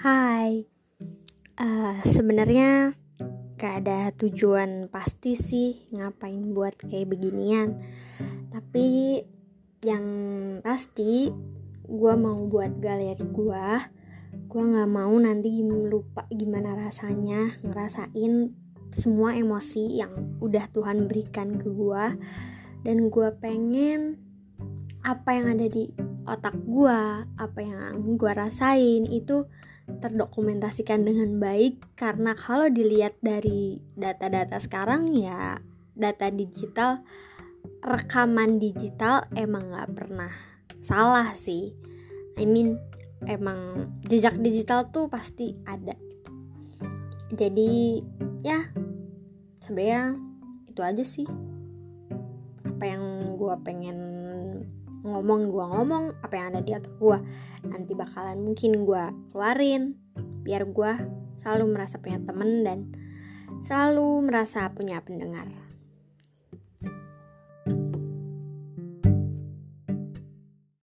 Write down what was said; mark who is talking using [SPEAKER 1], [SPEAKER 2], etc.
[SPEAKER 1] Hai, uh, sebenarnya gak ada tujuan pasti sih ngapain buat kayak beginian. Tapi yang pasti gue mau buat galeri gue. Gue nggak mau nanti lupa gimana rasanya ngerasain semua emosi yang udah Tuhan berikan ke gue. Dan gue pengen apa yang ada di otak gue, apa yang gue rasain itu terdokumentasikan dengan baik. Karena kalau dilihat dari data-data sekarang ya data digital rekaman digital emang nggak pernah salah sih. I mean emang jejak digital tuh pasti ada. Jadi ya sebenarnya itu aja sih. Apa yang gue pengen ngomong gue ngomong apa yang ada di otak gue nanti bakalan mungkin gue keluarin biar gue selalu merasa punya temen dan selalu merasa punya pendengar